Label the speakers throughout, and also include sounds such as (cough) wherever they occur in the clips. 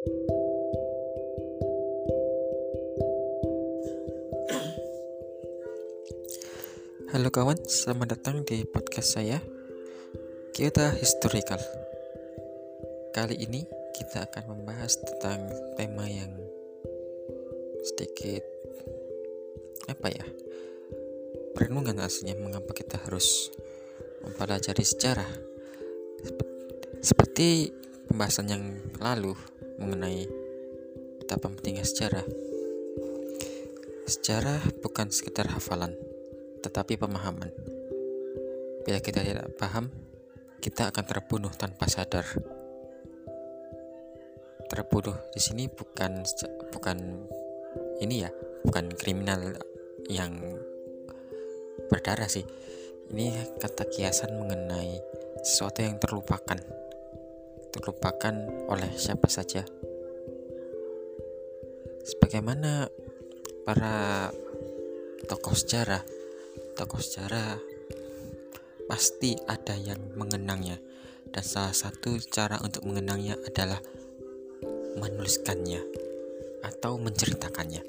Speaker 1: Halo kawan, selamat datang di podcast saya Kita Historical. Kali ini kita akan membahas tentang tema yang sedikit apa ya Perenungan aslinya mengapa kita harus mempelajari sejarah. Seperti pembahasan yang lalu mengenai betapa pentingnya sejarah Sejarah bukan sekedar hafalan tetapi pemahaman. Bila kita tidak paham, kita akan terbunuh tanpa sadar. Terbunuh di sini bukan bukan ini ya, bukan kriminal yang berdarah sih. Ini kata kiasan mengenai sesuatu yang terlupakan. Terlupakan oleh siapa saja. Sebagaimana para tokoh sejarah tokoh sejarah pasti ada yang mengenangnya dan salah satu cara untuk mengenangnya adalah menuliskannya atau menceritakannya.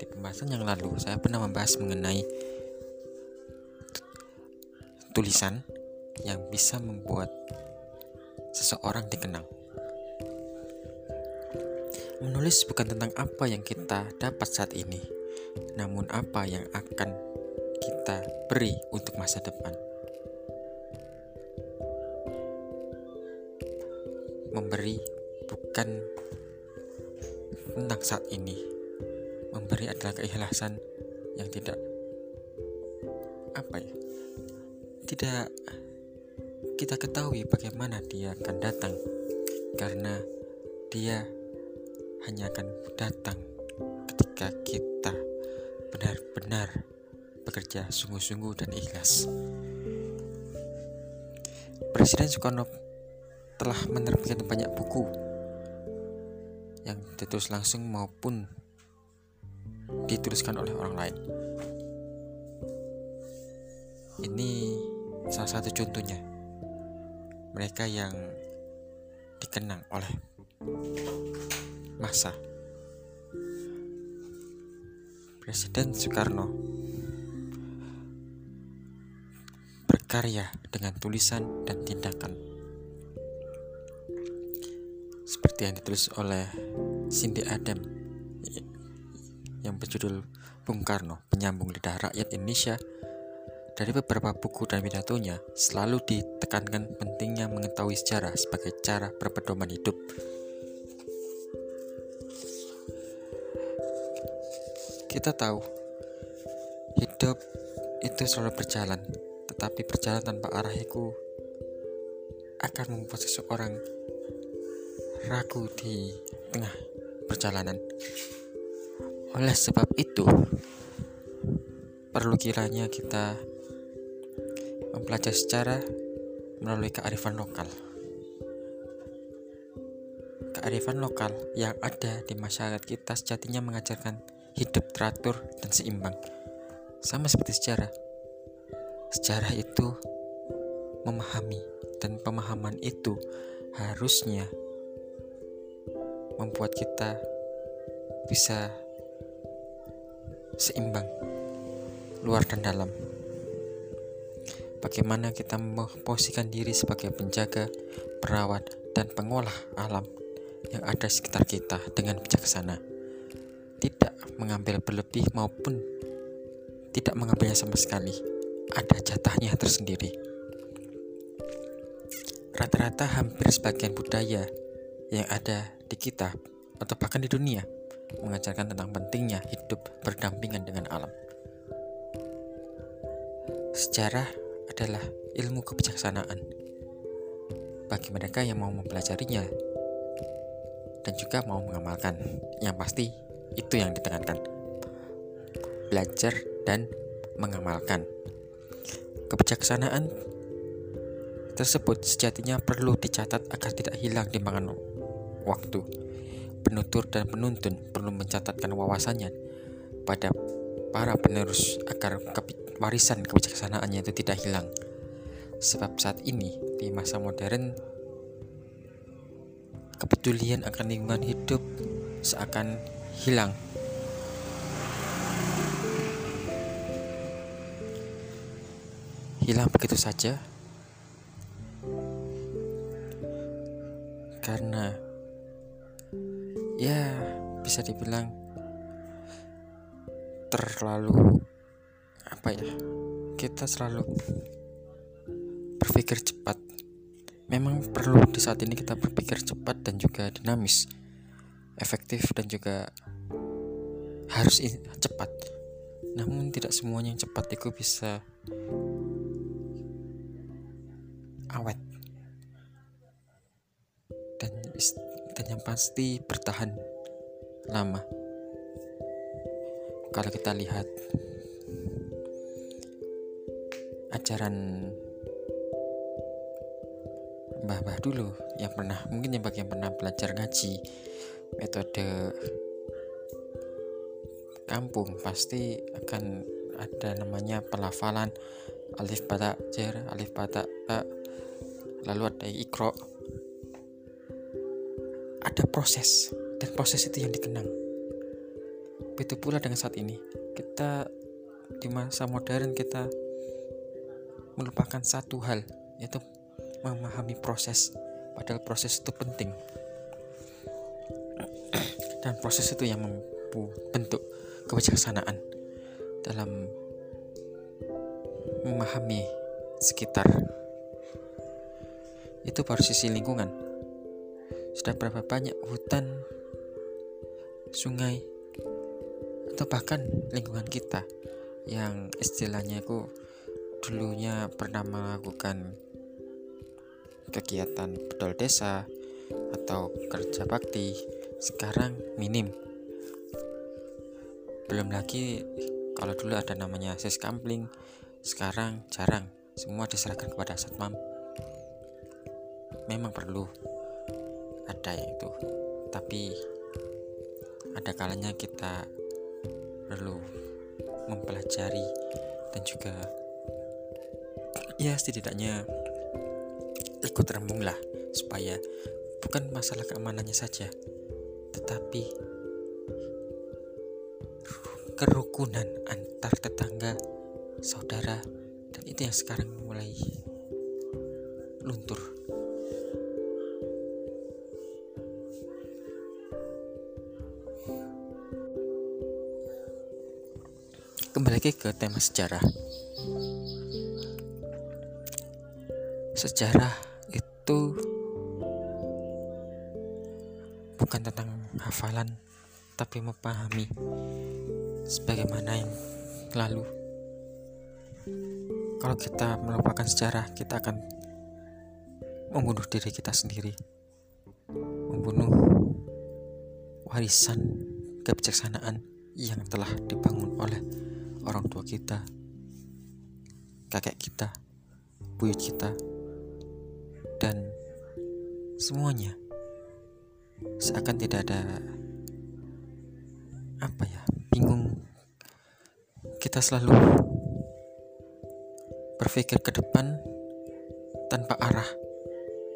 Speaker 1: Di pembahasan yang lalu saya pernah membahas mengenai tulisan yang bisa membuat seseorang dikenang. Menulis bukan tentang apa yang kita dapat saat ini, namun apa yang akan kita beri untuk masa depan. Memberi bukan tentang saat ini. Memberi adalah keikhlasan yang tidak apa ya? Tidak kita ketahui bagaimana dia akan datang karena dia hanya akan datang ketika kita benar-benar bekerja sungguh-sungguh dan ikhlas. Presiden Soekarno telah menerbitkan banyak buku yang ditulis langsung maupun dituliskan oleh orang lain. Ini salah satu contohnya. Mereka yang dikenang oleh masa. Presiden Soekarno berkarya dengan tulisan dan tindakan. Seperti yang ditulis oleh Cindy Adam yang berjudul Bung Karno, Penyambung Lidah Rakyat Indonesia. Dari beberapa buku dan pidatonya, selalu ditekankan pentingnya mengetahui sejarah sebagai cara berpedoman hidup. Kita tahu, hidup itu selalu berjalan, tetapi perjalanan tanpa arah itu akan membuat seseorang ragu di tengah perjalanan. Oleh sebab itu, perlu kiranya kita mempelajari secara melalui kearifan lokal. Kearifan lokal yang ada di masyarakat kita sejatinya mengajarkan hidup teratur dan seimbang. Sama seperti sejarah, Sejarah itu memahami dan pemahaman itu harusnya membuat kita bisa seimbang luar dan dalam. Bagaimana kita memposisikan diri sebagai penjaga, perawat, dan pengolah alam yang ada di sekitar kita dengan bijaksana. Tidak mengambil berlebih maupun tidak mengambilnya sama sekali ada jatahnya tersendiri. Rata-rata hampir sebagian budaya yang ada di kita atau bahkan di dunia mengajarkan tentang pentingnya hidup berdampingan dengan alam. Sejarah adalah ilmu kebijaksanaan bagi mereka yang mau mempelajarinya dan juga mau mengamalkan. Yang pasti itu yang ditekankan. Belajar dan mengamalkan. Kebijaksanaan tersebut sejatinya perlu dicatat agar tidak hilang di makan waktu. Penutur dan penuntun perlu mencatatkan wawasannya pada para penerus agar warisan kebijaksanaannya itu tidak hilang. Sebab saat ini di masa modern kepedulian akan lingkungan hidup seakan hilang. Hilang begitu saja karena ya bisa dibilang terlalu apa ya? Kita selalu berpikir cepat. Memang perlu di saat ini kita berpikir cepat dan juga dinamis efektif dan juga harus cepat. Namun tidak semuanya yang cepat itu bisa awet dan dan yang pasti bertahan lama. Kalau kita lihat ajaran mbah-mbah dulu yang pernah mungkin yang bagi yang pernah belajar ngaji metode kampung pasti akan ada namanya pelafalan. Alif bata jer alif bata ta lalu ada ikro ada proses dan proses itu yang dikenang. Begitu pula dengan saat ini. Kita di masa modern kita melupakan satu hal yaitu memahami proses. Padahal proses itu penting. (clears throat) Dan proses itu yang membentuk kebijaksanaan dalam memahami sekitar. Itu baru sisi lingkungan. Sudah berapa banyak hutan sungai atau bahkan lingkungan kita yang istilahnya itu dulunya pernah melakukan kegiatan pedol desa atau kerja bakti sekarang minim. Belum lagi kalau dulu ada namanya sis kampling sekarang jarang. Semua diserahkan kepada satpam memang perlu ada itu tapi ada kalanya kita perlu mempelajari dan juga ya setidaknya ikut rembung lah supaya bukan masalah keamanannya saja tetapi kerukunan antar tetangga saudara dan itu yang sekarang mulai luntur. Kembali lagi ke tema sejarah Sejarah itu bukan tentang hafalan, tapi memahami sebagaimana yang lalu. Kalau kita melupakan sejarah, kita akan membunuh diri kita sendiri, membunuh warisan kebijaksanaan yang telah dibangun oleh orang tua kita, kakek kita, buyut kita, dan semuanya seakan tidak ada apa ya bingung. Kita selalu berpikir ke depan tanpa arah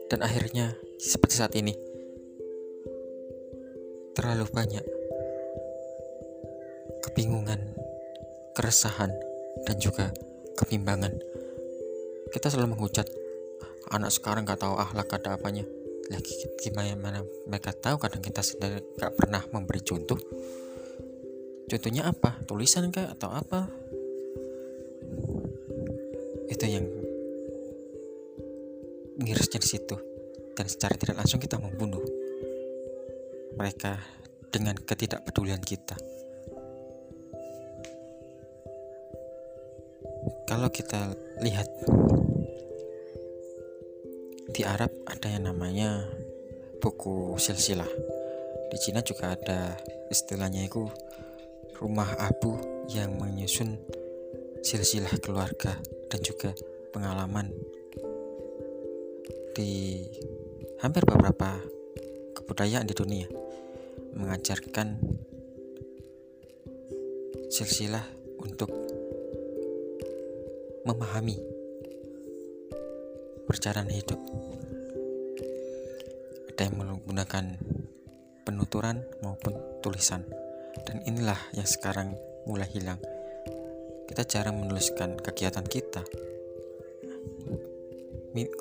Speaker 1: dan akhirnya seperti saat ini terlalu banyak kebingungan keresahan dan juga kebimbangan. Kita selalu menghujat anak sekarang nggak tahu akhlak ada apanya. Lagi gimana mana mereka tahu kadang kita sendiri nggak pernah memberi contoh. Contohnya apa? Tulisan kah atau apa? Itu yang mirisnya di situ. Dan secara tidak langsung kita membunuh mereka dengan ketidakpedulian kita. Kalau kita lihat di Arab ada yang namanya buku silsilah. Di Cina juga ada istilahnya itu rumah abu yang menyusun silsilah keluarga dan juga pengalaman. Di hampir beberapa kebudayaan di dunia mengajarkan silsilah untuk memahami perjalanan hidup. Ada yang menggunakan penuturan maupun tulisan. Dan inilah yang sekarang mulai hilang. Kita jarang menuliskan kegiatan kita.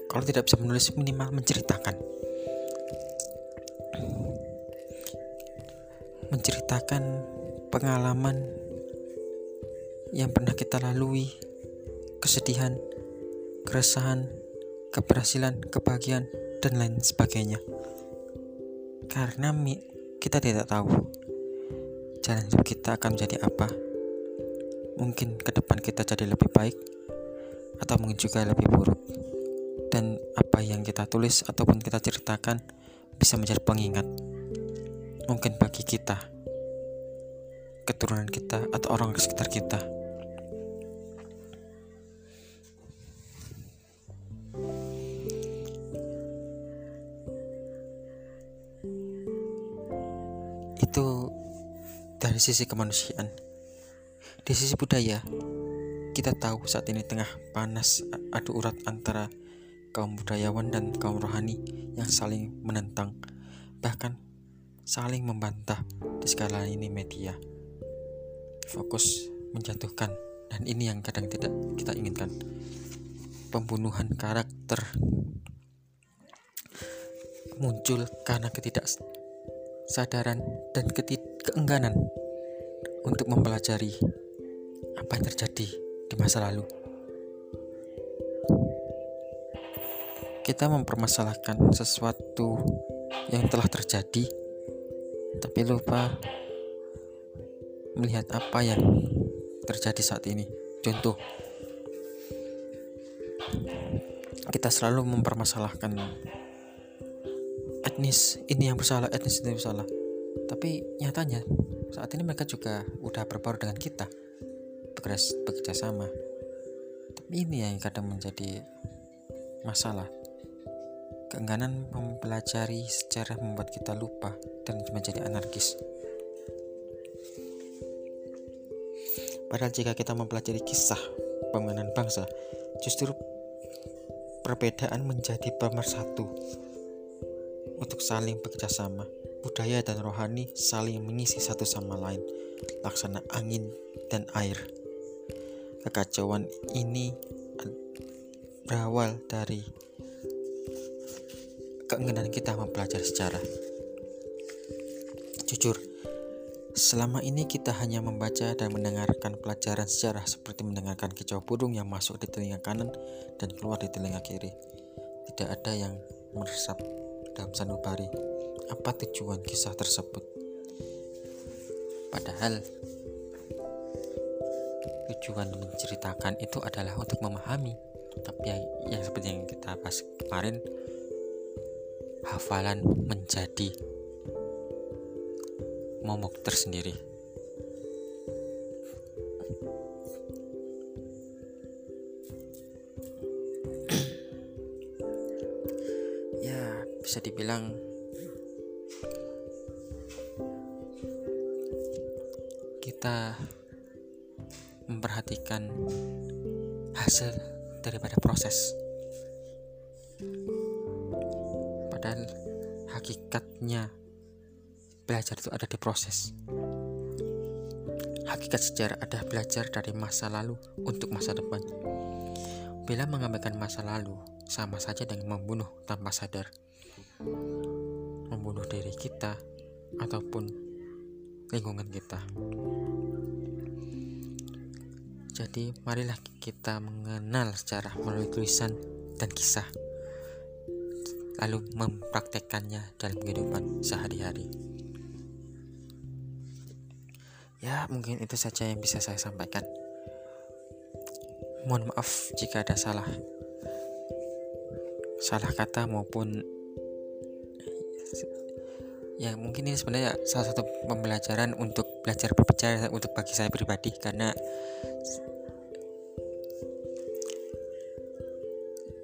Speaker 1: Kalau tidak bisa menulis minimal menceritakan. Menceritakan pengalaman yang pernah kita lalui. Kesedihan keresahan keberhasilan kebahagiaan dan lain sebagainya karena kita tidak tahu jalan hidup kita akan menjadi apa. Mungkin ke depan kita jadi lebih baik atau mungkin juga lebih buruk. Dan apa yang kita tulis ataupun kita ceritakan bisa menjadi pengingat. Mungkin bagi kita, keturunan kita atau orang sekitar kita. Itu dari sisi kemanusiaan. Di sisi budaya, kita tahu saat ini tengah panas adu urat antara kaum budayawan dan kaum rohani yang saling menentang, bahkan saling membantah di skala ini media. Fokus menjatuhkan dan ini yang kadang tidak kita inginkan. Pembunuhan karakter muncul karena ketidaksadaran dan keengganan untuk mempelajari apa yang terjadi di masa lalu. Kita mempermasalahkan sesuatu yang telah terjadi, tapi lupa melihat apa yang terjadi saat ini. Contoh, kita selalu mempermasalahkan etnis ini yang bersalah, etnis ini yang bersalah. Tapi nyatanya saat ini mereka juga udah berbaur dengan kita bekerja, bekerja sama. Tapi ini yang kadang menjadi masalah. Keengganan mempelajari secara membuat kita lupa dan menjadi anarkis. Padahal jika kita mempelajari kisah pengenalan bangsa justru perbedaan menjadi pemersatu untuk saling bekerja sama budaya dan rohani saling mengisi satu sama lain, laksana angin dan air. Kekacauan ini berawal dari keinginan kita mempelajari sejarah. Jujur, selama ini kita hanya membaca dan mendengarkan pelajaran sejarah seperti mendengarkan kicau burung yang masuk di telinga kanan dan keluar di telinga kiri. Tidak ada yang meresap dalam sanubari apa tujuan kisah tersebut. Padahal tujuan menceritakan itu adalah untuk memahami. Tapi yang, yang seperti yang kita bahas kemarin, hafalan menjadi momok tersendiri. Bisa dibilang kita memperhatikan hasil daripada proses. Padahal hakikatnya belajar itu ada di proses. Hakikat sejarah ada belajar dari masa lalu untuk masa depan. Bila mengabaikan masa lalu, sama saja dengan membunuh tanpa sadar. Membunuh diri kita ataupun lingkungan kita. Jadi, marilah kita mengenal secara melalui tulisan dan kisah, lalu mempraktekkannya dalam kehidupan sehari-hari. Ya, mungkin itu saja yang bisa saya sampaikan. Mohon maaf jika ada salah salah kata maupun ya mungkin ini sebenarnya salah satu pembelajaran untuk belajar berbicara untuk bagi saya pribadi karena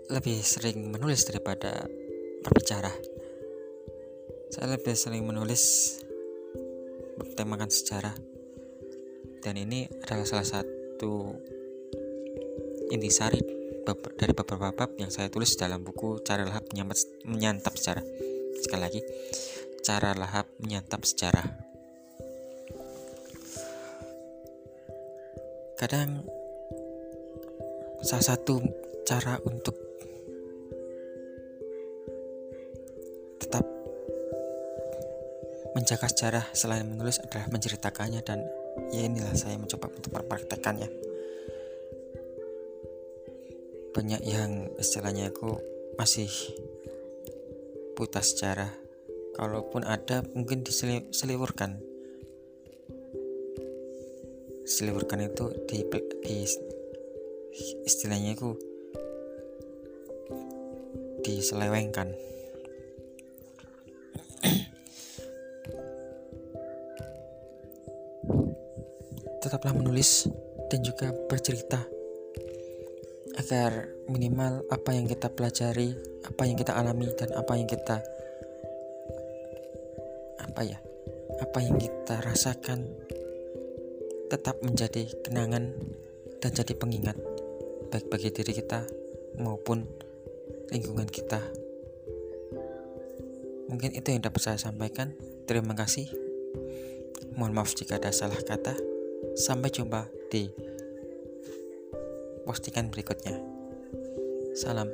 Speaker 1: lebih sering menulis daripada berbicara. Saya lebih sering menulis bertemakan sejarah. Dan ini adalah salah satu intisari dari beberapa bab yang saya tulis dalam buku Cara Lahap Menyantap Sejarah sekali lagi cara lahap menyantap sejarah. Kadang salah satu cara untuk tetap menjaga sejarah selain menulis adalah menceritakannya dan ya inilah saya mencoba untuk mempraktekannya banyak yang istilahnya aku masih buta sejarah. Kalaupun ada mungkin diseliwurkan seliwurkan. Itu di, di istilahnya itu diselewengkan. Tetaplah menulis dan juga bercerita agar minimal apa yang kita pelajari, apa yang kita alami dan apa yang kita apa ya, apa yang kita rasakan tetap menjadi kenangan dan jadi pengingat baik bagi diri kita maupun lingkungan kita. Mungkin itu yang dapat saya sampaikan. Terima kasih. Mohon maaf jika ada salah kata. Sampai jumpa di postingan berikutnya. Salam.